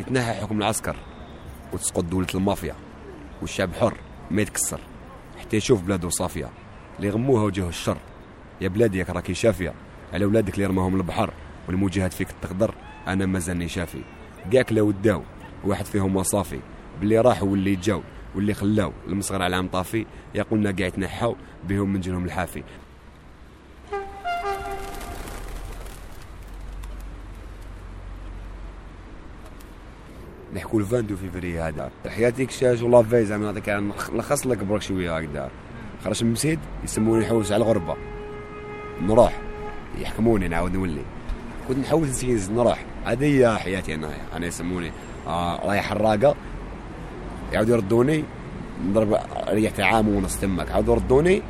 يتنحى حكم العسكر وتسقط دولة المافيا والشعب حر ما يتكسر. حتى يشوف بلاده صافية اللي غموها وجهه الشر. يا بلادي راكي شافية على ولادك اللي رماهم البحر والمجاهد فيك تقدر أنا مازالني شافي. كاك لو داو واحد فيهم وصافي باللي راحوا واللي جاو واللي خلاو المصغر على عام طافي يقولنا قاعد يتنحاو بهم من جنهم الحافي. نحكوا الفاندو فيفري هذا. حياتي شاج ولا في زعما هذاك نلخص لك برك شوية هكذا. خرج من مسيد يسموني نحوس على الغربة. نروح. يحكموني نعاود نولي. كنت نحوس نسيز نروح. هذه هي حياتي أنا أنا يسموني. آه رايح حراقه يعاودوا يردوني. نضرب ريحت عام ونص تمك عاودوا يردوني.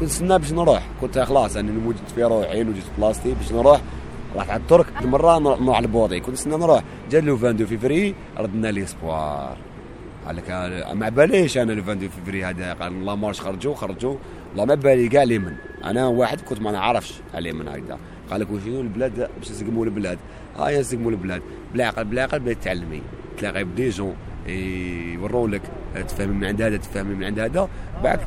كنت نستنى باش نروح. كنت خلاص أنا وجدت في روحي وجدت بلاصتي باش نروح. رحت على الترك مرة نروح لبوطي كنت نستنى نروح. جا لو 22 فيفري ردنا لي سبوار. قال لك ما باليش أنا لو 22 فيفري هذا. قال لا مارش خرجوا خرجوا. لا ما بالي. كاع لي من؟ أنا واحد كنت ما نعرفش علي من هكذا قال لك وشنو البلاد؟ باش نسقموا البلاد. ها يا نسقموا البلاد. بالعقل بالعقل بدا تعلمي. تلاقي بدي جون يورون لك. تفهمي من عند هذا تفهمي من عند هذا. بعد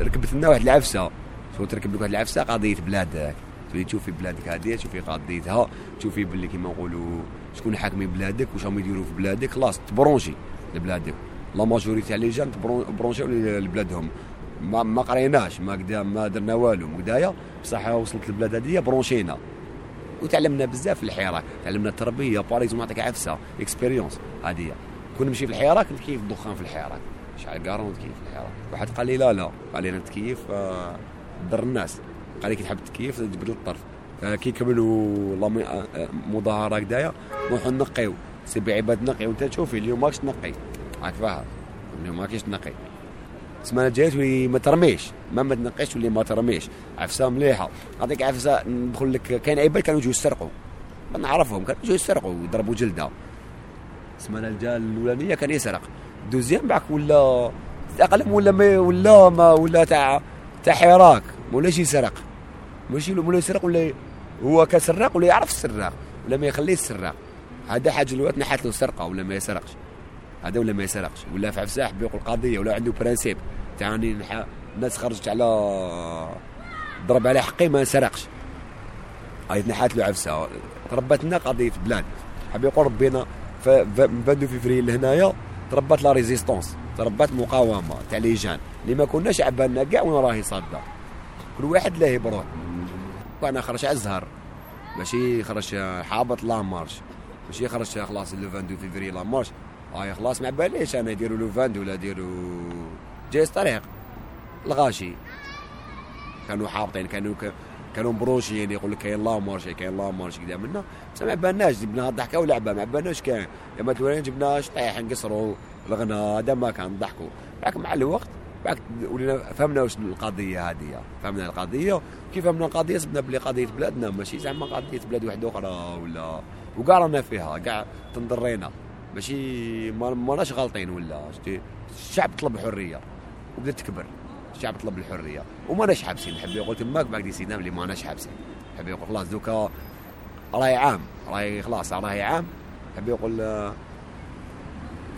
ركبت لنا واحد العفسة. شو تركب لك واحد العفسة قضية بلادك. تولي تشوفي بلادك هذه تشوفي قضيتها تشوفي باللي كيما نقولوا شكون حاكمين بلادك واش راهم يديروا في بلادك خلاص تبرونشي لبلادك. لا ماجوريتي تاع لي جان تبرونشيو لبلادهم. ما ما قريناش ما قدا ما درنا والو. قدايا بصح وصلت البلاد هذه برونشينا. وتعلمنا بزاف في الحراك تعلمنا التربية باريزون نعطيك عفسة اكسبيريونس هذه كون نمشي في الحراك نتكيف الدخان في الحراك شعل كارون تكيف في الحراك واحد قال لي لا لا. قال لي أنا نتكيف آه، ضر الناس. كي تحب تكيف تجبد الطرف آه، كي كملوا آه، مظاهرة هكذايا. نروحوا نقيو. سيبي عباد نقي وانت تشوفي اليوم ماكش تنقي. راك فاهم اليوم ماكش تنقي. السمانة الجايه تولي ما ترميش. ما ما تنقيش تولي ما ترميش. عفسة مليحة. نعطيك عفسة ندخل لك. كاين عباد كانوا يجوا يسرقوا نعرفهم. كانوا يجوا يسرقوا يضربوا جلدة. السمانة الجايه الأولانية كان يسرق. دوزيام بعك ولا اقلم ولا ما ولا ما ولا تاع تاع حراك. ولاش يسرق؟ ماشي ولا يسرق ولا هو كسراق ولا يعرف السراق ولا ما يخليه السراق. هذا حاجة الوقت نحات له سرقة ولا ما يسرقش. هذا ولا ما يسرقش. ولا في عفساح بيقول قضية ولا عنده برانسيب. تعني الناس خرجت على ضرب على حقي ما سرقش. هاي نحات له عفسة. تربتنا قضية بلاد. حبي يقول ربينا في فيفري لهنايا تربت لا ريزيستونس. تربت مقاومة تاع لي جان اللي ما كناش عبالنا كاع وين راهي صادة. كل واحد له بروح وأنا خرج على الزهر ماشي خرج حابط لا مارش. ماشي خرج خلاص لو 22 فيفري لا مارش. هاي خلاص ما باليش أنا يديروا لو ولا يديروا جايز طريق. الغاشي. كانوا حابطين كانوا كانوا مبروشين يعني يقول لك كاين la marche كاين la marche كذا منا ما بالناش جبنا ضحكة ولعبة ما بالناش كان لما تولين جبنا شطيح نقصروا الغنى هذا ما كان ضحكوا. لكن مع الوقت ولينا فهمنا واش القضية هذه. فهمنا القضية كيف فهمنا القضية؟ سبنا بلي قضية بلادنا ماشي زعما قضية بلاد واحدة أخرى ولا. وكاع رانا فيها كاع تنضرينا. ماشي ما ماناش غالطين ولا. الشعب طلب الحريه وبدأت تكبر. الشعب طلب الحرية. وماناش حابسين. نحب يقول تماك بعد سيدنا اللي ماناش حابسين. نحب يقول خلاص دوكا راهي عام. راهي خلاص راهي عام. نحب يقول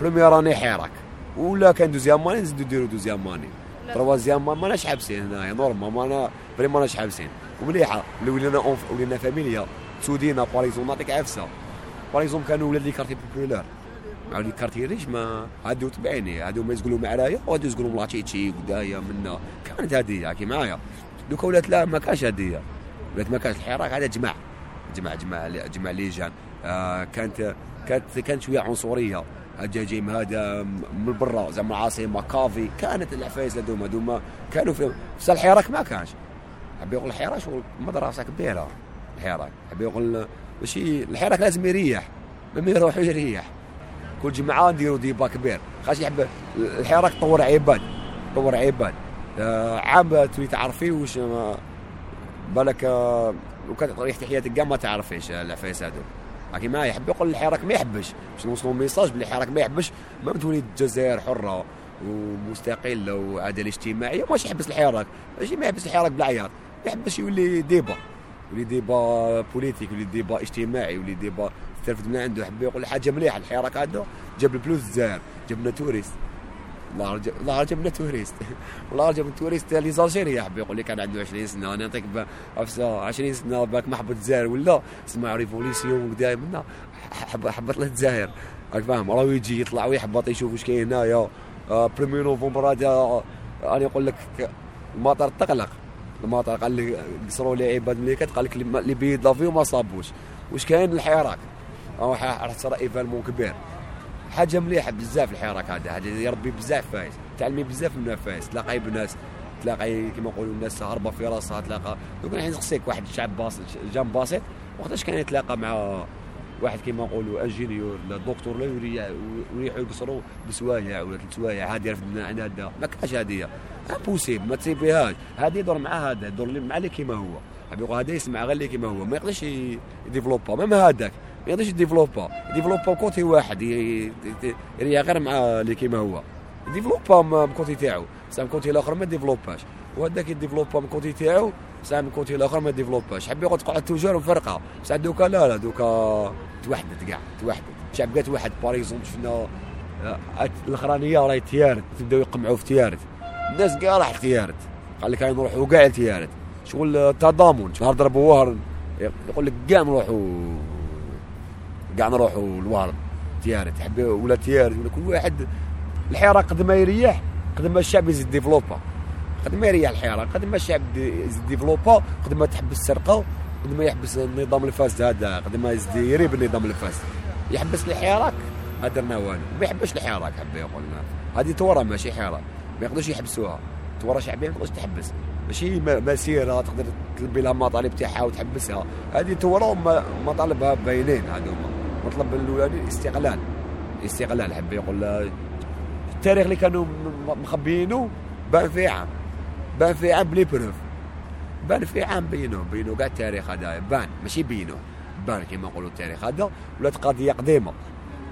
première année حراك. ولا كان deuxième ماني نزيدو نديرو deuxième ماني troisième ما ماناش حابسين هنايا normal مانا فري ماناش حابسين. ومليحة ولينا ولينا فاميليا تسودينا par exemple نعطيك عفسة. par exemple كانوا ولاد les quartiers populaires. مع les quartiers riches ما هادو تبعيني هادو ما يزقلوا معايا وهادو يزقلوا ملاتشيتشي قدايا منا. كانت هادية كي معايا. دوكا ولات لا ما كانش هادية. ولات ما كانش الحراك هذا جمع جمع جمع جمع les gens. آه كانت كانت كانت شوية عنصرية. الجاجيم هذا من برا زعما العاصمه كافي. كانت العفايس هذوما هذوما كانوا في بس الحراك ما كانش. حب يقول الحراك شغل مدرسه كبيره الحراك حب يقول ماشي الحراك لازم يريح. لما يروح يريح. كل جمعه نديروا ديبا كبير. خاش يحب الحراك طور عباد. طور عباد. آه عام تولي تعرفي واش بالك آه وكانت ريحة حياتك كاع ما تعرفيش العفايس هذو. لكن ما يحب يقول الحراك ما يحبش. باش نوصلوا ميساج بلي الحراك ما يحبش ما تولي الجزائر حرة ومستقلة وعداله اجتماعيه ماشي يحبس الحراك؟ ماشي ما يحبس الحراك بالعياط يحبس يولي débat يولي débat politique يولي débat اجتماعي يولي débat ترفد من عنده حب يقول حاجة مليحة. الحراك هذا جاب الفلوس الجزائر جبنا touristes الله رجب جبنا touristes والله جاب touristes les Algériens حب يقول لي كان عنده 20 سنة أنا نعطيك 20 سنة باك ما حبت الجزائر ولا؟ اسمع révolution دائما حبط له الجزائر. راك فاهم؟ راه يجي يطلع ويحبط يشوف واش كاين هنايا. premier novembre هذا أنا نقول لك المطار تقلق. المطار قال لي قصروا لي عباد مليكات قال لك les billets d'avion ما صابوش. واش كاين؟ الحراك. راح تصير événement كبير. حاجة مليحه بزاف الحراك هذا. هذا يربي بزاف فايز. تعلمي بزاف من فايز تلاقي بناس تلاقي كما نقولوا الناس هربه في راسها تلاقى دوك الحين نسقسيك واحد الشعب باسط جام باسط. وقتاش كان يتلاقى مع واحد كيما نقولوا ingénieur لا دكتور لا يريحوا يقصروا بسوايع ولا ثلاث سوايع. هذه عند هذا. ما كاش هذه impossible ما تسيبيهاش هذه يدور مع هذا يدور مع اللي كيما هو. هذا يسمع غير اللي كيما هو. ما يقدرش ي développer même هذاك ما يقدرش ي développer ي développer côté واحد يريح غير مع اللي كيما هو. ي développer ب côté تاعو. بصح ال côté الآخر ما ديفلوباش وهذاك ي développer من ال côté تاعو بصح من ال côté الآخر ما ديفلوباش حب يقعد تقعد toujours فرقه بصح دوكا لا لا دوكا توحدت كاع توحدت. الشعب قالت واحد exemple شفنا آه، الأخرانية راهي تيارت. تبداو يقمعوا في تيارت. الناس كاع راح تيارت. قال لك نروحوا كاع لتيارت. شغل تضامن. شهر ضربوا وهر يقول لك كاع نروحوا كاع نروحوا لوهر تيارت حب ولا تيارت ولا كل واحد الحراك قد ما يريح قد ما الشعب يزيد développer. قد ما يريح الحراك قد ما الشعب يزيد développer قد ما تحبس السرقة قد ما يحبس النظام الفاسد هذا قد ما يزيد يريب النظام الفاسد يحبس الحراك ما درنا والو ما يحبش الحراك حب يقول هذه ثورة ماشي حراك ما يقدروش يحبسوها. ثورة شعبية ما تقدرش تحبس. ماشي مسيره تقدر تلبي لها المطالب تاعها وتحبسها. هذه ثورة مطالبها باينين هذوما. مطلب الاولاني الاستقلال الاستقلال حب يقول التاريخ اللي كانوا مخبيينه بان في عام. بان في عام ب les preuves بان في عام بينوه بينوه كاع التاريخ هذا. بان. ماشي بينوه بان كما نقولوا التاريخ هذا. ولات قضية قديمة.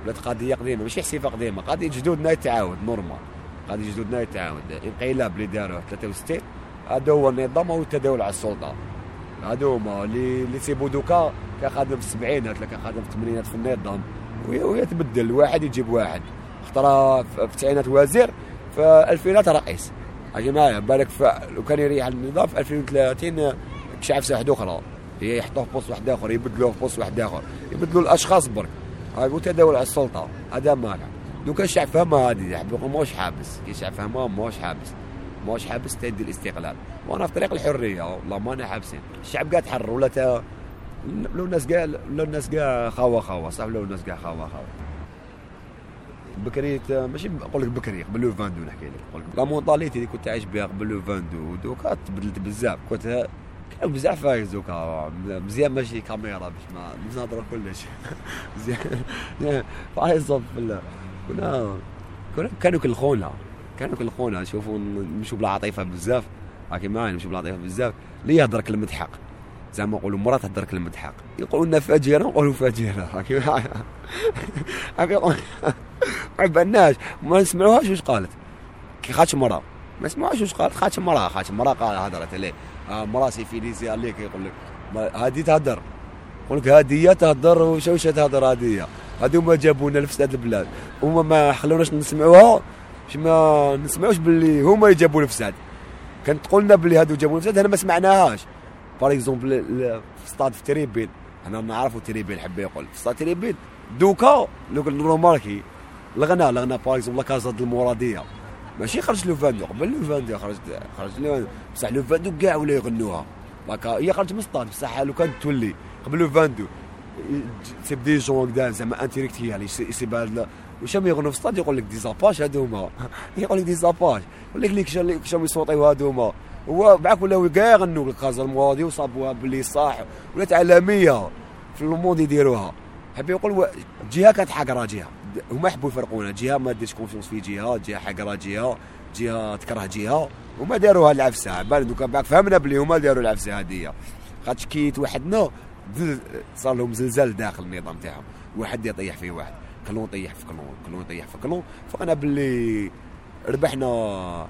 ولات قضية قديمة. ماشي حسيفة قديمة. قضية جدودنا يتعاود. normal. قضية جدودنا يتعاود. انقلاب اللي داروه 63 هذا هو النظام هو التداول على السلطة. هادو هما اللي اللي تيبو دوكا كان خادم في السبعينات ولا كان خادم في الثمانينات في النظام. ويتبدل واحد يجيب واحد. اختار في التسعينات وزير في الألفينات رئيس. يا جماعة بالك لو كان يريح النظام في 2030 شعب واحد أخرى. يحطوه في poste واحد آخر يبدلوه في poste واحد آخر. يبدلوا الأشخاص برك. هاي تداول على السلطة. هذا مانع لو كان الشعب فهمها هذه موش حابس. كي الشعب فهمها موش حابس. موش حابس تدي الاستقلال. وأنا في طريق الحرية والله ما أنا حابسين. الشعب قاعد تحرر ولا تا؟ لو الناس قاع لو الناس قاع خاوة خاوة صح؟ لو الناس قاع خاوة خاوة. بكري ماشي نقول لك بكري قبل le vingt-deux نحكي لك. نقول لك la mentalité اللي كنت عايش بها قبل le vingt-deux دوكا تبدلت بزاف كنت كان بزاف فايز دوكا مزيان ماشي كاميرا باش ما نهضروا كلش. مزيان فايز كنا كنا كانوا كلخونا كانوا كلخونا نشوفوا نمشوا بالعاطفه بزاف. هاكي معايا نمشوا بالعاطفه بزاف. لي يهضر كلمه حق زعما نقولوا مرة تهضر كلمة حق يقولوا لنا فاجرة نقولوا فاجرة. هاكي معايا ما عبالناش ما نسمعوهاش واش قالت. كي خاتش مرة. ما نسمعوهاش واش قالت. خاتش مرة. خاتش مرة قال هضرت عليه. مرة civilisée عليك يقول لك هادي تهدر. يقول لك هادية تهدر وش وش تهدر هادية هادو ما جابونا لفساد البلاد. هما ما خلوناش نسمعوها باش ما نسمعوش باللي هما يجابوا الفساد كانت تقول لنا باللي هادو جابوا الفساد أنا ما سمعناهاش. par exemple في ستاد في tribune أنا نعرفوا tribune حب يقول. في stade tribune دوكا لو normal كي الغنى الغنى par exemple La Casa المراديه ماشي خرج le vingt-deux قبل le vingt-deux خرج خرج le بصح لو فاندو كاع ولا يغنوها. هي خرجت من ستاد بصح لو كانت تولي قبل لو فاندو سيب دي جون هكذا زعما انتيريكت هي يعني يسيب واش يغنوا في ستاد يقول لك دي زاباج هادو هما يقول لك دي زاباج يقول لك ليك شام يصوتيو هادو هما هو معاك ولاو كاع يغنوا الكازا المواضي وصابوها باللي صح ولات عالمية في الموند يديروها. حب يقول جهة كانت حقره جهه هما يحبوا يفرقونا. جهة ما ديرش كونفيونس في جهة جهة حقره جهه جهة تكره جهة. وما داروها العفسة. بان دوكا بعد فهمنا بلي هما داروا العفسة هذه خاطش كي توحدنا صار لهم زلزال داخل النظام تاعهم. واحد يطيح في واحد. clan طيح في clan clan طيح في clan. فأنا باللي ربحنا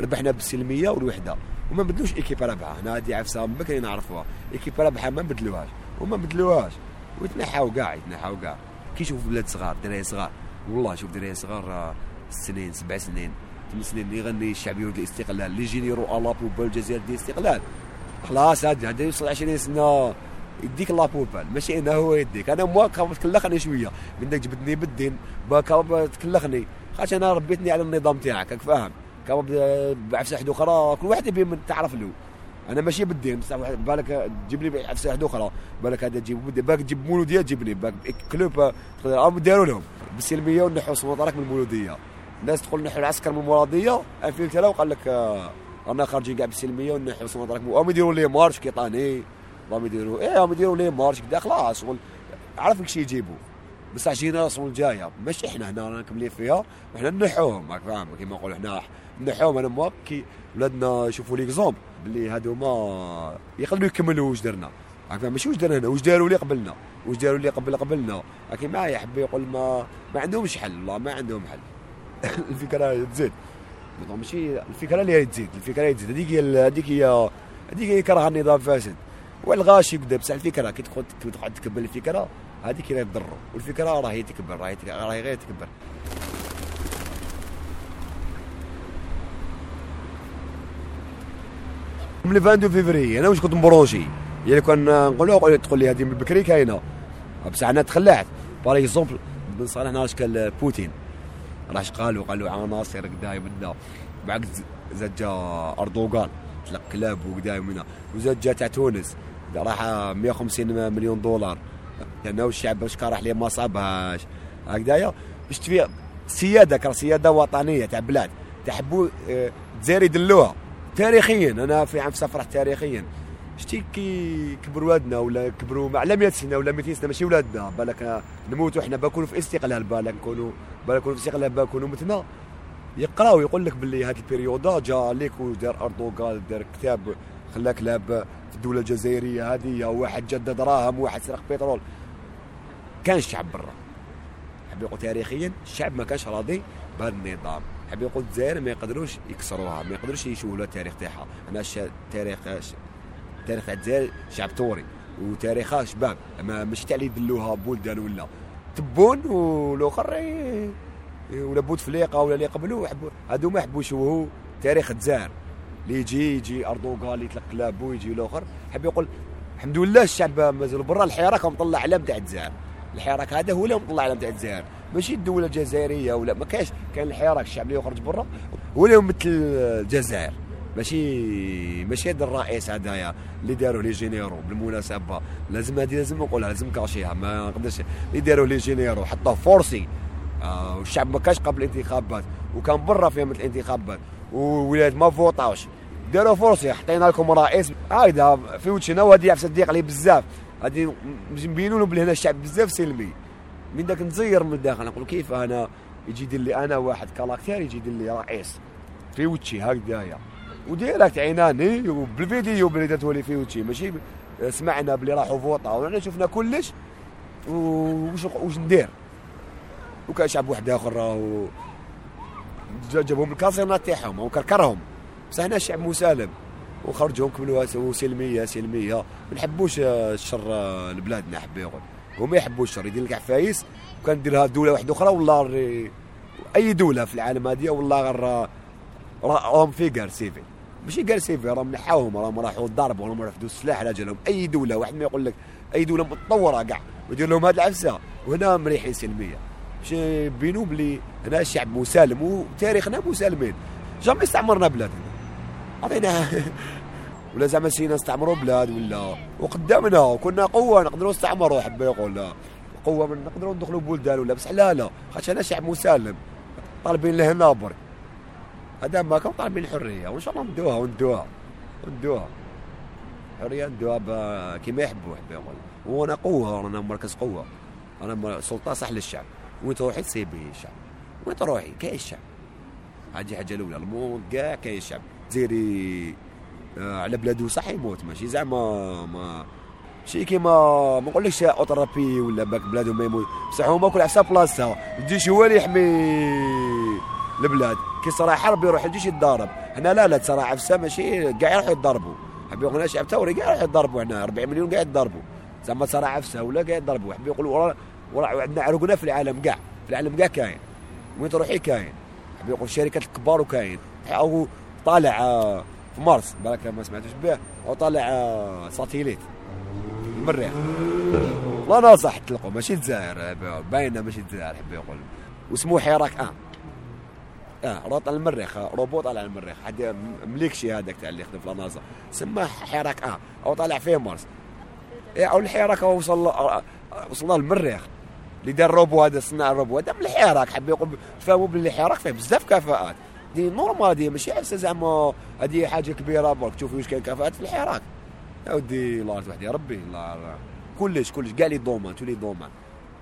ربحنا بالسلميه والوحدة. وما بدلوش équipe رابحه هنا هذه عفسة من بكري نعرفوها. équipe رابحه ما نبدلوهاش وما بدلوهاش. ويتنحاو كاع يتنحاو كاع كي يشوفوا بلاد صغار دراري صغار. والله شوف دراري صغار آه، سنين سبع سنين. ثمان سنين. اللي يغني الشعب يولد الاستقلال. اللي يجي يروح لابوبا الجزائر ديال الاستقلال خلاص هذا هذا يوصل 20 سنة. يديك لابوبال ماشي أنا هو يديك. أنا مواك تكلخني شوية. من داك جبدني بالدين باكا تكلخني. خاطر أنا ربيتني على النظام تاعك راك فاهم. كابا بعفسه واحدة أخرى كل واحد يبي من تعرف له. أنا ماشي بالدين بصح بالك تجيب لي عفسه واحدة أخرى بالك هذا تجيب بالك تجيب مولودية تجيبني بالك كلوب تقدر داروا لهم. بالسلميه ونحوا سموطارك من المولودية. الناس تقول نحو العسكر من المراديه في كذا وقال لك آه، رانا خارجين كاع بالسلميه ونحو سموطارك راهم يديروا لي مارش كيطاني راهم يديروا إيه راهم يديروا لي مارش كدا خلاص شغل عرف شي يجيبوا. بصح جينيراسيون الجاية. ماشي إحنا هنا رانا مكملين فيها وحنا نحوهم راك فاهم؟ كيما نقولوا حنا نحوهم أنا موا كي ولادنا يشوفوا ليكزومبل باللي هادو ما يقدروا يكملوا واش درنا. ماشي واش درنا هنا واش داروا لي قبلنا؟ واش داروا لي قبل قبلنا؟ لكن ما يحب يقول ما ما عندهمش حل. والله ما عندهم حل. الفكرة تزيد. ماشي الفكرة اللي تزيد. الفكرة اللي تزيد. هذيك هي هذيك هي هذيك هي كره النظام فاسد. والغاشي يبدا بصح الفكرة كي تقعد تكبر الفكرة هذيك اللي تضر والفكرة راهي تكبر راهي راهي غير تكبر. من 22 فيفري أنا واش كنت مبروجي؟ يعني كان نقول تقول لي هذه من بكري كاينة. بصح أنا تخلعت. باغ اكزومبل بن صالح نهار كان بوتين. راش قالوا قالوا عناصر كدا منا بعد زاد جا أردوغان. طلق كلاب وكدا منا وزاد جا تاع تونس. راح 150 مليون دولار. لأنه الشعب باش راح ليه ما صابهاش هكذايا باش تفي سيادة كرا سيادة وطنية تاع بلاد. تحبوا الجزائر آه، يدلوها. تاريخيا. أنا في عام سفره تاريخيا. شتي كي كبروا ولادنا ولا كبروا مع 100 سنه ولا 200 سنه ماشي ولادنا. بالك نموتوا إحنا بنكونوا في استقلال بالك نكونوا بالك نكونوا في استقلال بنكونوا متنا يقراو يقول لك باللي هذه البريودا جا ليك ودار اردوغان دار كتاب خلى كلاب في الدولة الجزائرية هذه واحد جدد دراهم واحد سرق بترول. كان الشعب برا. حب يقول تاريخيا الشعب ما كانش راضي بهذا النظام. حب يقول الجزائر ما يقدروش يكسروها ما يقدروش يشوفوا التاريخ تاعها. أنا التاريخ تاريخ تاع الجزائر شعب توري وتاريخها شباب. ما مش تاع اللي يدلوها بولدان ولا تبون والآخر ولا بوتفليقه ولا اللي قبلوا هادو ما يحبوا يشوفوا تاريخ الجزائر. اللي يجي يجي اردوغان يطلق كلابو يجي الآخر حب يقول الحمد لله الشعب مازال برا الحراك مطلع علم تاع الجزائر الحراك هذا هو اللي مطلع علم تاع الجزائر ماشي الدولة الجزائرية ولا ما كاش كان الحراك الشعب اللي يخرج برا. هو اللي يمثل الجزائر. ماشي ماشي هذا الرئيس هذايا اللي داروا les généraux بالمناسبة. لازم هذه لازم نقولها لازم كاشيها ما نقدرش اللي داروا les généraux حطوه forcé. آه والشعب ما كانش قبل الانتخابات وكان برا في الانتخابات. وولاد ما فوطاوش. داروا فرصة حطينا لكم رئيس. هايدا في وجهنا وهذه عفسه تضيق عليه بزاف. هذه مبينوا له بلي هنا الشعب بزاف سلمي من داك نزير من الداخل نقول كيف أنا يجي يدير لي أنا واحد كاركتير يجي يدير لي رئيس. في وجهي هكذايا وديريكت عيناني وبالفيديو بلي درتو في وجهي. ماشي سمعنا بلي راحوا فوطا ورانا شفنا كلش. وش وش ندير؟ وكان شعب واحد آخر راهو. جابهم الكاسينات تاعهم وكركرهم بصح هنا الشعب مسالم. وخرجوا كملوا سلميه سلمية. ما نحبوش الشر لبلادنا حب يقول هما يحبوا الشر. يدير لك عفايس وكان ديرها دولة واحدة أخرى والله أي دولة في العالم هذه والله غير راهم في قال سيفي. ماشي قال سيفي راهم نحاوهم راهم راحوا ضربوا راهم رفدوا السلاح على جالهم. أي دولة واحد ما يقول لك أي دولة متطورة كاع ويدير لهم هذه العفسة. وهنا مريحين سلمية. باش يبينوا بلي هنا الشعب مسالم وتاريخنا مسالمين. جامي استعمرنا بلادنا عطينا ولا زعما سينا نستعمروا بلاد ولا؟ وقدامنا كنا قوة نقدروا نستعمروا حب يقول قوة من نقدروا ندخلوا بلدان ولا بس لا لا. خاطر أنا شعب مسالم. طالبين له نابر. هذا ما كان طالبين الحرية. وإن شاء الله ندوها وندوها. وندوها. حرية ندوها كيما يحبوا حب يقول وأنا قوة رانا مركز قوة. أنا سلطة صح للشعب. وين تروحي تصيبي الشعب وين تروحي كاين الشعب هذه حاجة الأولى ال monde كاع كاين الشعب تزيري آه على بلادو صح يموت ماشي زعما ما شي كيما ما نقولكش autre pays ولا باك بلادو ما يموت. بصح هما كل حساب بلاصتها الجيش هو اللي يحمي البلاد. كي صرا حرب يروح الجيش يتضارب. هنا لا لا تصرا عفسه ماشي كاع يروحوا يتضاربوا. حبي يقولنا شعب ثوري كاع يروحوا يتضاربوا. هنا 40 مليون كاع يتضاربوا. زعما صار عفسه ولا قاعد يضربوا حبوا يقولوا عندنا عرقنا في العالم كاع في العالم كاع كاين. وين تروحي كاين. يقول الشركات الكبار وكاين. أو طالع آه، في مارس بالك ما سمعتوش به أو طالع آه، ساتيليت. المريخ لا ناصح تلقوا ماشي الجزائر باينة ماشي الجزائر حبوا يقول واسمه حراك آه. آه روط على المريخ روبوت طالع المريخ. حد مليكشي هذاك تاع اللي يخدم في النازا سماه حراك آه. أو طالع فيه مارس. إيه أو الحراك وصل آه، وصلنا للمريخ اللي دار الروبو هذا صنع الروبو هذا من الحراك حب يقول تفهموا باللي الحراك فيه بزاف كفاءات. دي نورمال دي ماشي حسه زعما هذه حاجة كبيرة برك تشوفي واش كاين كفاءات في الحراك. يا ودي الله واحد يا ربي الله كلش كلش كاع لي دومان تو لي دومان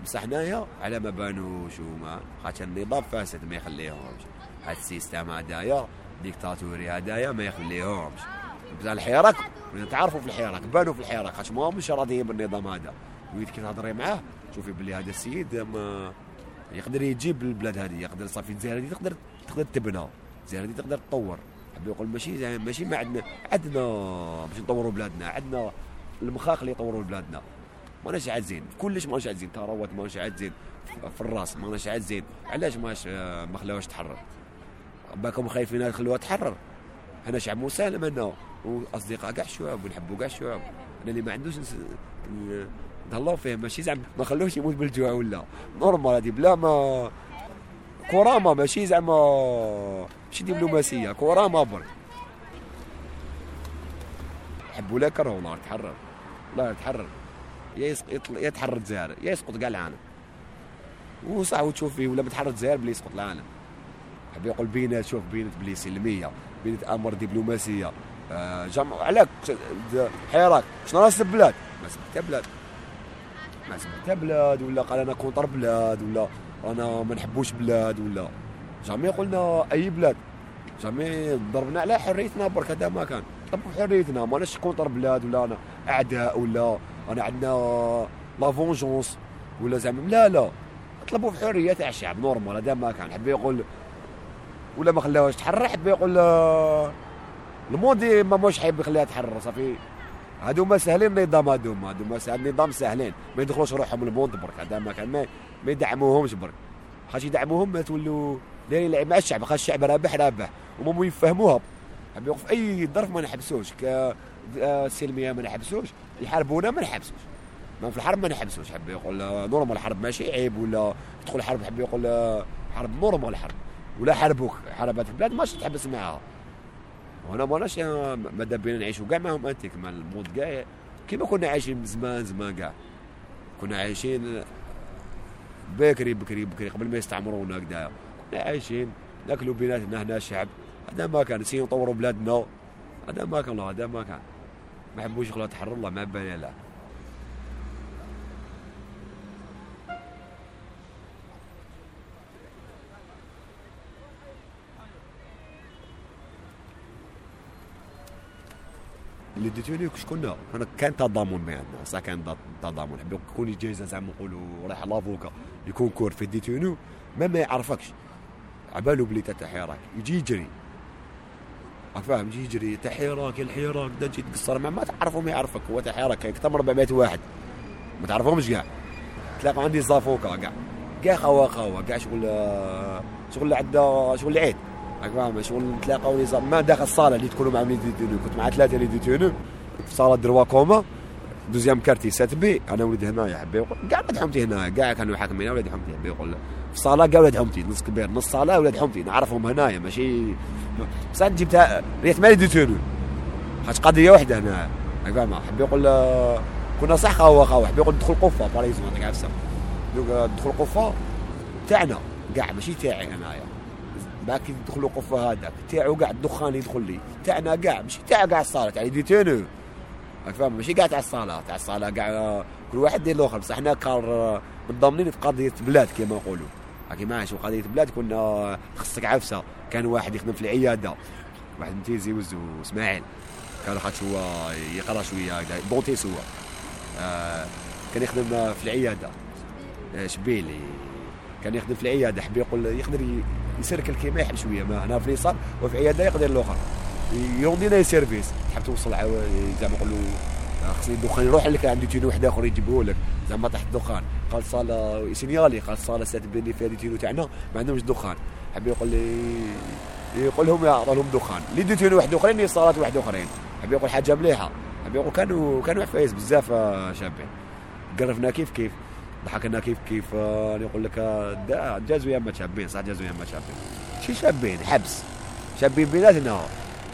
بصح هنايا على ما بانوش وما خاطر النظام فاسد ما يخليهمش. هاد ال système هدايا ديكتاتوري هدايا ما يخليهمش. بصح الحراك تعرفوا في الحراك بانوا في الحراك خاطر ما مش راضيين بالنظام هذا. ويد كي تهضري معاه؟ شوفي بلي هذا السيد ما يقدر يجيب البلاد هذه يقدر صافي الجزائر هذه تقدر تقدر تبنى الجزائر هذه تقدر تطور. حب يقول ماشي زي ماشي ما عندنا عندنا باش نطوروا بلادنا عندنا المخاخ اللي يطوروا بلادنا. ماناش عاجزين كلش ماناش عاجزين ثروات ماناش عاجزين في الراس ماناش عاجزين علاش ماش ما خلاوهاش تحرر؟ باكم خايفين يخلوها تحرر. أنا شعب مسالم أنا وأصدقاء كاع الشعوب ونحبوا كاع الشعوب أنا اللي ما عندوش نهلاو فيه ماشي زعما ما خلوش يموت بالجوع ولا. نورمال هذه بلا ما كرامه ماشي زعما ماشي دبلوماسية. كرامه برك. حبوا لا كرهوا الله تحرر. لا تحرر يا يا تحرر الجزائر يا يسقط كاع العالم. وصح وتشوف فيه ولا بتحرر الجزائر بلي يسقط العالم. حب يقول بينات شوف بينات بلي سلمية بينات أمر دبلوماسية. آه جمع علاك حراك شنو راس البلاد؟ ما سمحت بلاد ما سمحت بلاد ولا قال أنا contre بلاد ولا أنا ما نحبوش بلاد ولا. jamais قلنا أي بلاد. jamais ضربنا على حريتنا برك هذا ما كان. طبقوا حريتنا ماناش contre بلاد ولا أنا أعداء ولا أنا عندنا la vengeance ولا زعما. لا لا. طلبوا حرية تاع الشعب normal هذا ما كان. حب يقول ولا ما خلاوهاش تحرر حب يقول ال monde ما موش حيب يخليها تحرر صافي. هادو ما سهلين النظام هادو هادو ما سهل النظام سهلين. ما يدخلوش روحهم ال monde برك هذا ما كان ما, يدعموهمش برك. خاطر يدعموهم تولوا دايرين لعب مع الشعب خاطر الشعب رابح رابح. وما يفهموها. في أي ظرف ما نحبسوش كسلميه ما نحبسوش يحاربونا ما نحبسوش. ما في الحرب ما نحبسوش حب يقول normal الحرب ماشي عيب ولا تدخل حرب حب يقول حرب normal الحرب. ولا حربوك حربات في البلاد ماش تحبس معاها. وأنا ماناش ماذا بينا نعيشوا كاع معهم أنتيك مع ال monde كاع كيما كنا عايشين زمان زمان كاع. كنا عايشين بكري بكري بكري قبل ما يستعمرونا هكذا. كنا عايشين ناكلوا بيناتنا هنا الشعب هذا ما كان نسيو نطوروا بلادنا. هذا ما كان هذا ما كان. ما حبوش يخلوها تحرر الله ما بالي لا. اللي ديتوني شكون أنا كان تضامن عندنا صح كان تضامن. حبوا يكون جايزه زعما نقولوا رايح لافوكا يكون كور في ديتوني ما ما يعرفكش. عبالو بلي حراك يجي يجري. فاهم؟ يجي يجري تاع حراك الحراك دا تجي تقصر. مع ما ما يعرفك. هو حراك أكثر من 400 واحد. ما تعرفهمش كاع تلاقوا عندي زافوكا كاع كاع خوا خوا. كاع شغل شغل عندنا شغل العيد راك فاهم شغل نتلاقاو ما داخل الصاله اللي تكونوا مع ديتونو كنت مع ثلاثة اللي ديتونو في صالة دروا كوما. دوزيام كارتي سات بي. أنا ولد هنايا حبي كاع ولاد حمتي هنا. كاع كانوا حاكمين ولاد حمتي حبي يقول. في الصاله كاع ولاد حمتي نص كبير. نص صالة ولاد حمتي نعرفهم هنايا ماشي. بصح جبتها ريت مالي ديتونو حاج قضية واحدة هنا. راك فاهم حبي يقول كنا صح خاوة خاوة. حبي يقول ندخل قفة. باريزون هذاك عفسه ندخل قفة. تاعنا. كاع ماشي تاعي انايا باك يدخلوا قفه هذاك. تاعو كاع الدخان يدخل لي. تاعنا كاع ماشي تاع كاع الصاله تاع ديتونو فاهم ماشي كاع تاع الصالة. تاع الصالة كاع كل واحد دير الآخر بصح حنا كار متضامنين في قضية بلاد كما نقولوا هاكي ماشي قضية بلاد كنا خصك عفسة. كان واحد يخدم في العيادة. واحد متيزي وزو إسماعيل. كان خاطر هو يقرأ شوية دونتيس هو آه كان يخدم في العيادة. آه، شبيلي. كان يخدم في العيادة. حب يقول يقدر يسركل كيما يحب شوية ما هنا في اليسار وفي عيادة يقدر الآخر يوندينا سيرفيس. تحب توصل زعما نقولوا خصني الدخان يروح لك عندي تينو واحد اخر يجيبوه لك. زعما تحت الدخان قال صالة سينيالي قال صالة سات بني فيها تينو تاعنا ما عندهمش دخان. حب يقول لي يقول لهم يعطوا لهم دخان. اللي ديتوني واحد آخرين صالات واحد آخرين. حب يقول حاجة مليحة. حب يقول كانوا كانوا عفايس بزاف آه، شابين قرفنا كيف كيف؟ ضحكنا كيف كيف آه، يقول لك آه، جازوا ياما شابين صح جازوا ياما شابين. شي شابين حبس. شابين بيناتنا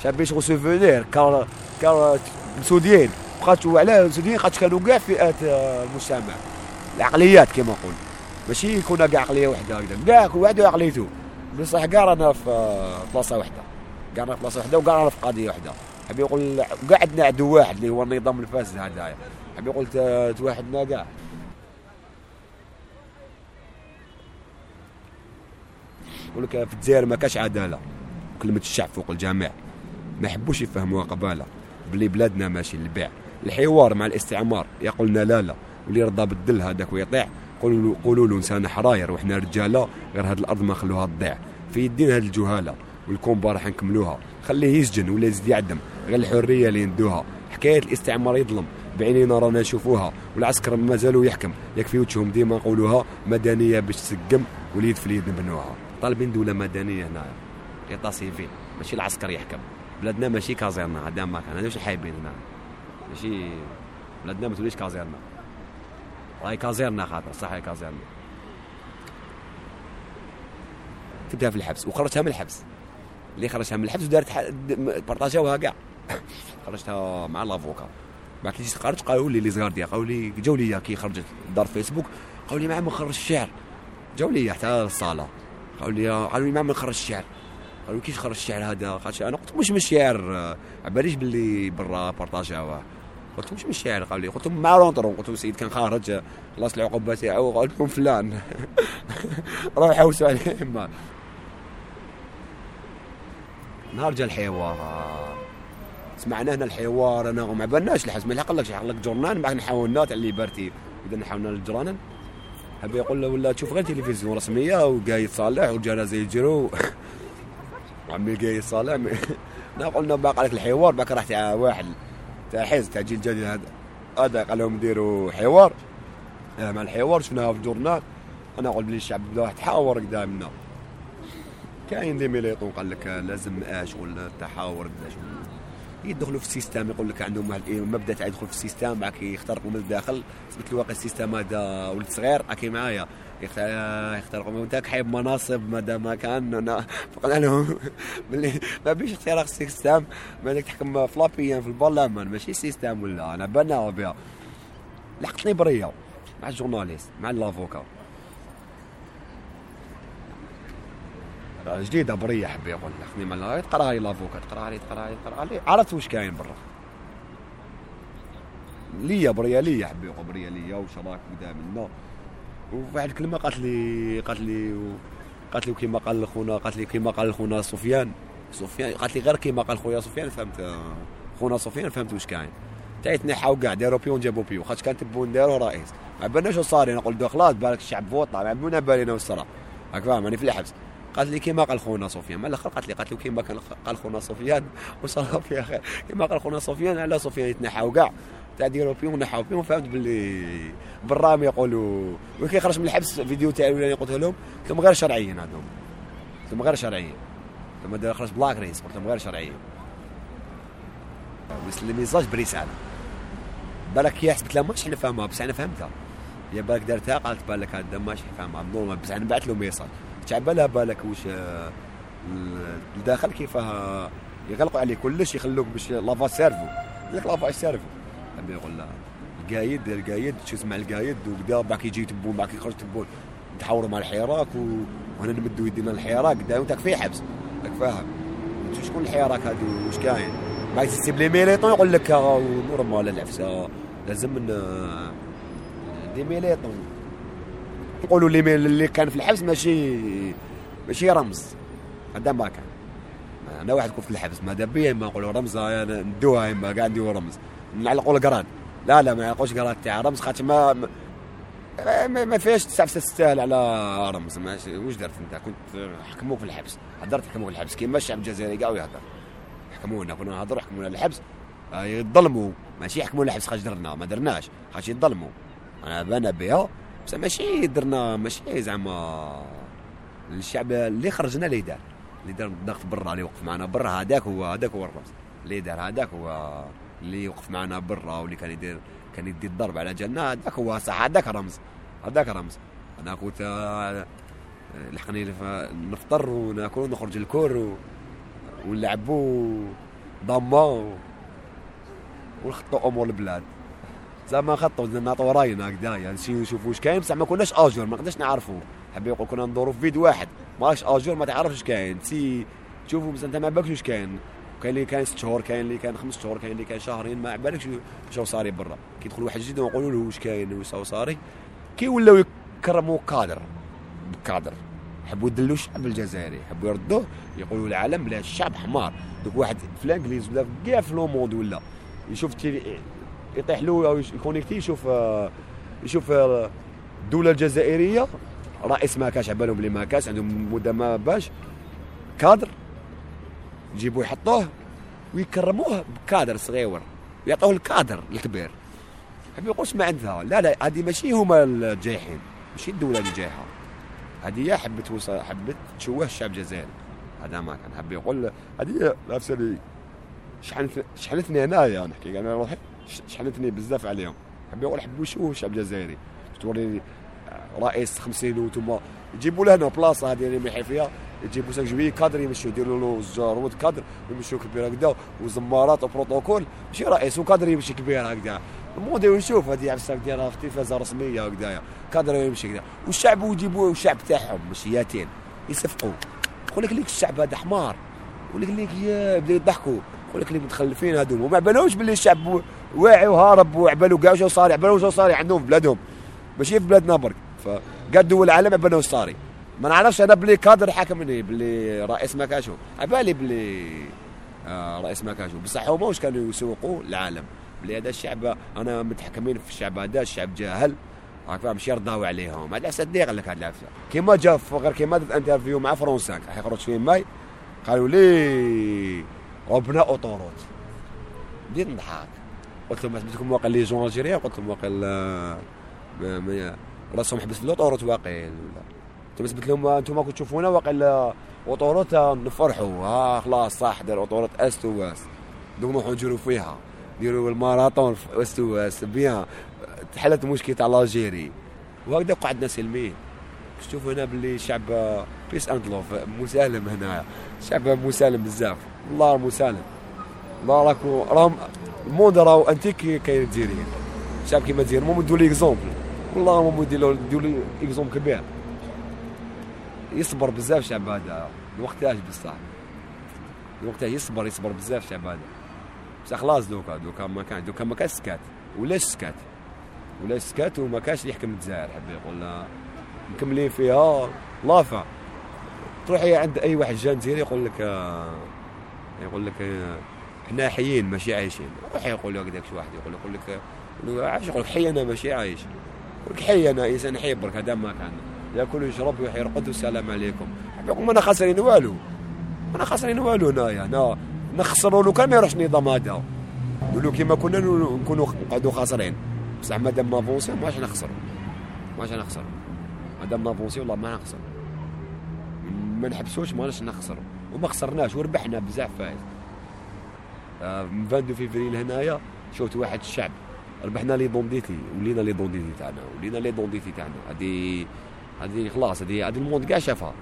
شابين شغل souvenir كاع كاع مسوديين بقاتوا على مسوديين خاطر كانوا كاع فئات المجتمع. العقليات كما نقول. ماشي كنا كاع عقلية وحدة كاع كل واحد وعقليته. بصح كاع رانا في بلاصة وحدة. كاع رانا في بلاصة وحدة وكاع رانا في قضية وحدة. حبي يقول كاع عندنا عدو واحد اللي هو النظام الفاسد هذايا. حبي يقول توحدنا كاع يقول لك في الجزائر ما كاش عدالة. كلمه الشعب فوق الجميع. ما يحبوش يفهموها قبالة. بلي بلادنا ماشي للبيع. الحوار مع الاستعمار يقولنا لا لا. واللي يرضى بالدل هذاك ويطيع. قولوا قولوا له إنسان حراير وحنا رجالة غير هاد الأرض ما خلوها تضيع. في يدين هاد الجهالة والكومبا راح نكملوها. خليه يسجن ولا يزيد يعدم. غير الحرية اللي ندوها حكاية الاستعمار يظلم. بعينينا رانا نشوفوها والعسكر ما زالوا يحكم. يكفي وجههم ديما نقولوها مدنية باش تسقم. واليد في اليد نبنوها. طالبين دولة مدنية هنا État civil ماشي العسكر يحكم. بلادنا ماشي caserne هذا ما كان هذا واش حابين هنا. ماشي بلادنا ما توليش caserne. راهي caserne خاطر صح هي caserne. كتبتها في الحبس وخرجتها من الحبس. اللي خرجتها من الحبس ودارت بارطاجاوها كاع خرجتها مع l'avocat. بعد كي خرج قالوا لي les gardiens قالوا لي جاو لي كي خرجت دار فيسبوك قالوا لي ما خرج الشعر. جاو لي حتى الصاله قالوا لي قالوا لي ما خرج الشعر. قالوا كيف خرج الشعر هذا؟ أنا قلت مش من الشعر. عباليش باللي برا بارطاجاوه قلت مش الشعر. قال لي قلت لهم مع لونطرون قلت لهم سيد كان خارج خلاص العقوبه تاعو قلت لهم فلان. روحوا حوسوا عليه ما نهار جا الحوار. سمعنا هنا الحوار أنا وما بالناش الحس ما لك شحال لك جورنال بعد نحاولنا تاع الليبرتي إذا نحاولنا الجرانن هبي يقول له ولا تشوف غير تلفزيون رسمية وقايد صالح والجنازه يجروا عمي قايد صالح. قلنا باقي لك الحوار باقي راح تاع واحد تاع حزب تاع جيل جديد هذا. هذا قال لهم نديروا حوار. مع الحوار شفناها في الجورنال. أنا أقول بلي الشعب بدا يتحاور قدامنا. كاين دي ميليطون قال لك لازم اش ولا التحاور اش يدخلوا في السيستم يقول لك عندهم واحد المبدا تاع يدخل في السيستم معك يخترقوا من الداخل. تثبت الواقع السيستم هذا ولد صغير اكي معايا. يخترقوا من ذاك حيب مناصب ماذا ما كان فقلنا لهم باللي ما بيش اختراق السيستم مالك تحكم فلابيا في البرلمان ماشي سيستم ولا أنا بنا بها لحقتني بريه مع الجورناليست مع الأفوكا. جديدة برية حبي يقول لك. مع تقرا لي لافوكا تقرا لي تقرا لي تقرا لي. عرفت واش كاين برا. ليا بريا ليا حبي يقول بريا ليا وش راك قدامنا وواحد الكلمة قالت لي قالت لي قالت لي كيما قال خونا قالت لي كيما قال خونا سفيان. سفيان قالت لي غير كيما قال خويا سفيان فهمت خونا سفيان فهمت واش كاين. تاعي تنحاو كاع داروا بيون جابوا بيون خاطر كانت بون داروا رئيس. ما بالناش صار أنا قلت خلاص بالك الشعب فوطا ما بالنا بالنا والصرا راك فاهم في الحبس. قالت لي كيما قال خونا سفيان ما الآخر قالت لي قالت لي كيما قال خونا سفيان وصار فيها خير كيما قال خونا سفيان على سفيان يتنحاو كاع. تاع ديروا فيهم ونحاو فيهم فهمت باللي بالرام يقولوا وكي خرج من الحبس فيديو تاعي اللي قلت لهم قلت لهم غير شرعيين هذوم قلت لهم غير شرعيين. دار خرج بلاك ريس قلت لهم غير شرعيين. وصل الميزاج برسالة. بالك هي حسبت لها ماش نفهمها بس أنا فهمتها. هي بالك دارتها قالت بالك هذا ماشي فاهمها نورمال بس أنا بعث له ميساج. تعبالها بالك واش الداخل كيفاه يغلقوا عليه كلش يخلوك باش لافا سيرفو. لك لافا سيرفو؟ حبي يقول لها القايد القايد شو اسمع القايد وكذا بعد يجي يتبون بعد يخرج يتبون نتحاوروا مع الحراك وهنا نمدوا يدينا الحراك قدام انت في حبس. راك فاهم؟ شكون الحراك هادو؟ واش كاين؟ بعد تسيب لي ميليطون يقول لك نورمال العفسة. لازم دي ميليطون. يقولوا لي اللي كان في الحبس ماشي ماشي رمز. هذا ما كان أنا واحد كنت في الحبس. ماذا بيا ما نقولوا رمز ندوها إما قاعد نديو رمز. نعلقوا القران لا لا ما يعلقوش قران تاع رمز خاطر ما ما, ما فيهاش تستعفس تستاهل على رمز. ماشي واش درت أنت؟ كنت حكموك في الحبس. هدرت حكموك في الحبس. كيما الشعب الجزائري كاع يهضر حكمونا كنا نهضروا حكمونا الحبس. آه، يظلموا. ماشي يحكموا الحبس خاش درنا ما درناش خاش يظلموا. أنا بانا بها بس ماشي درنا ماشي زعما الشعب اللي خرجنا اللي دار اللي دار الضغط برا اللي وقف معنا برا هذاك هو هذاك هو الرمز اللي دار هذاك هو اللي وقف معنا برا واللي كان يدير كان يدي الضرب على جالنا هذاك هو صح هذاك رمز هذاك رمز. أنا كنت آه، لحقني نفطر وناكل ونخرج الكور ونلعبوا ضمه ونخطوا أمور البلاد. زعما خطوا نعطوا راينا هكذا يعني نشوفوا واش كاين. بصح ما كناش à jour ما قدرناش نعرفوا حبي يقول كنا ندوروا في فيديو واحد. ماش à jour ما تعرفش كاين. تسي تشوفوا بس انت ما بالكش واش كاين. كاين اللي كان ست شهور كاين اللي كان خمس شهور كاين اللي كان شهرين ما بالكش واش صاري برا. كي يدخل واحد جديد ونقولوا له واش كاين واش صاري كي ولاو يكرموا كادر. بكادر. يحبوا يدلوا الشعب الجزائري. يحبوا يردوه يقولوا العالم بلا الشعب حمار. دوك واحد في الإنجليز ولا كاع في لو موند ولا. يشوف يطيح له أو يكونيكتي يشوف يشوف الدولة الجزائرية. رئيس ما كاش عبالهم بلي ما كاش عندهم مدة ما باش. كادر يجيبوه يحطوه ويكرموه بكادر صغير. ويعطوه الكادر الكبير. حبي يقول ما عندها. لا لا هذه ماشي هما الجايحين. ماشي الدولة اللي جايحة. هذه هي حبت وصل حبت تشوه الشعب الجزائري. هذا ما كان. حب يقول هذه نفس اللي شحنت شحنتني هنايا نحكي. أنا روحي. شحنتني بزاف عليهم. حب يقول حبوا يشوهوا الشعب الجزائري توريني رئيس 50 وأنتم يجيبوا له هنا بلاصة هذه اللي مليحين فيها يجيبوا ساك جوي كادر يمشوا يديروا له زجاروت كادر يمشوا كبير هكذا وزمارات وبروتوكول ماشي رئيس وكادر يمشي كبير هكذا. الموضوع ونشوف هذه عفسة ديالها في تلفازه رسمية هكذايا كادر يمشي كذا. والشعب يجيبوا الشعب تاعهم مش ياتين يصفقوا يقول لك ليك الشعب هذا حمار. يقول لك ليك يا بداو يضحكوا. يقول لك ليك متخلفين هذوم وما بالوش باللي الشعب واعي وهارب وعبالو كاع واش صاري عبالو واش صاري عندهم في بلادهم ماشي في بلادنا برك. فكاع دول العالم عبالو صاري ما نعرفش أنا بلي كادر حاكمني بلي رئيس مكاشو عبالي بلي آه رئيس مكاشو بصح هما واش كانوا يسوقوا؟ العالم. بلي هذا الشعب أنا متحكمين في الشعب هذا الشعب جاهل. راك فاهم مش يرضاو عليهم. هذا صديق لك هذا العفسه كيما جا غير كيما درت انترفيو مع فرونسانك حيخرج في ماي. قالوا لي ربنا اوطوروت بديت نضحك قلت لهم سميتكم واقع لي جون الجيريا قلت لهم واقع راسهم حبس في الاوطوروت واقيل ولا سميت لهم أنتم كنتوا تشوفونا واقع autoroute نفرحوا. ها خلاص صح دار autoroute est-ouest دوك نروحوا نجروا فيها. نديروا الماراطون في est-ouest bien تحلت مشكلة تاع l'Algérie وهكذا قعدنا سلمين تشوفوا هنا باللي شعب peace and love مسالم هنا شعب مسالم بزاف. والله مسالم. الله راكو راهم ال monde راهو انتيك كاين الجزائريين. شعب كيما الجزائر نديروا لي exemple والله نديروا لي exemple كبير. يصبر بزاف الشعب هذا. الوقتاش بصح؟ الوقتاش يصبر يصبر بزاف الشعب هذا. بصح خلاص دوكا دوكا ما كان دوكا ما كان سكات. ولاش سكات؟ ولا سكات وما كانش اللي يحكم الجزائر حب يقول مكملين فيها. لافا. تروحي عند أي واحد jeune يقول لك يقول لك إحنا حيين ماشي عايشين. روح يقول لك داك واحد يقول يقول لك عايش يقول لك حي أنا ماشي عايش؟ يقول لك حي أنا إنسان حي برك هذا ما كان. ياكل ويشرب ويرقد والسلام عليكم. ما أنا خاسرين والو؟ ما أنا خاسرين والو هنايا أنا نخسروا لو كان ما يروحش النظام هذا. نقولوا كيما كنا نكونوا نقعدوا خاسرين. بصح مادام نافونسي ماش نخسر ماش نخسر مادام نافونسي والله ما نخسر ما نحبسوش ماناش نخسر وما خسرناش وربحنا بزاف فايز. 22 فيفري لهنايا شفت واحد الشعب. ربحنا l'identité ولينا l'identité تاعنا ولينا l'identité تاعنا. هذه هذه خلاص هذه هذه ال monde كاع شافها.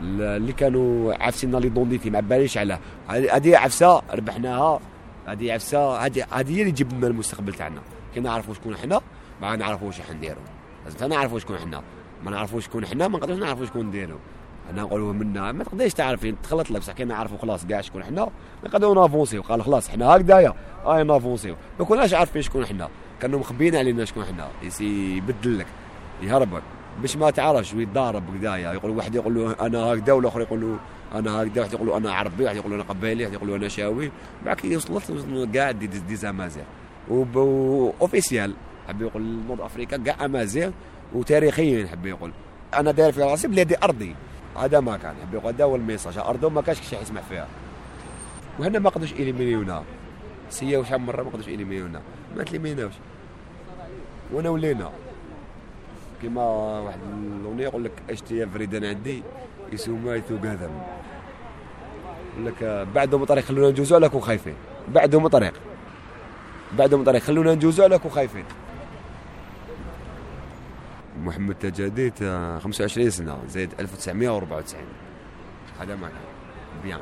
اللي كانوا عافسين l'identité ما باليش على هذه عفسة ربحناها. هذه عفسة هذه هذه هي اللي تجيب المستقبل تاعنا. كي نعرفوا شكون حنا ما نعرفوا واش حنديروا لازم نعرفوا شكون حنا. ما نعرفوا شكون حنا ما نقدروش نعرفوا شكون نديروا أنا نقولوا منا ما تقدرش تعرفي تخلط لك بصح كي نعرفوا خلاص كاع شكون حنا نقدروا نافونسيو قال خلاص حنا هكذايا هاي نافونسيو ما كناش عارفين شكون حنا كانوا مخبيين علينا شكون حنا يسي يبدل لك يهربك. باش ما تعرفش ويتضارب كذايا يقول واحد يقول له أنا هكذا والآخر يقول له أنا هكذا واحد يقول له أنا عربي واحد يقول له أنا قبايلي واحد يقول له أنا شاوي. بعد وصلت كاع دي, دي, دي اوفيسيال حب يقول نورد أفريكا كاع أمازيغ وتاريخيا حب يقول. أنا داير في راسي بلادي أرضي. هذا ما كان حب يقول هذا هو الميساج أرضهم ما كانش شي يسمع فيها. وهنا ما قدرش اليمينيونا سيا وشحال مرة ما قدرش يليميونا ما تليميناوش وانا ولينا. كيما واحد الأغنية يقول لك اشتي فريدان عندي؟ يسوما يثوق هذا. يقول لك بعدهم طريق خلونا نجوزوا عليكم خايفين. بعدهم طريق. بعدهم طريق خلونا نجوزوا عليكم خايفين. محمد تجديد 25 سنة زائد 1994 هذا معنى بيان.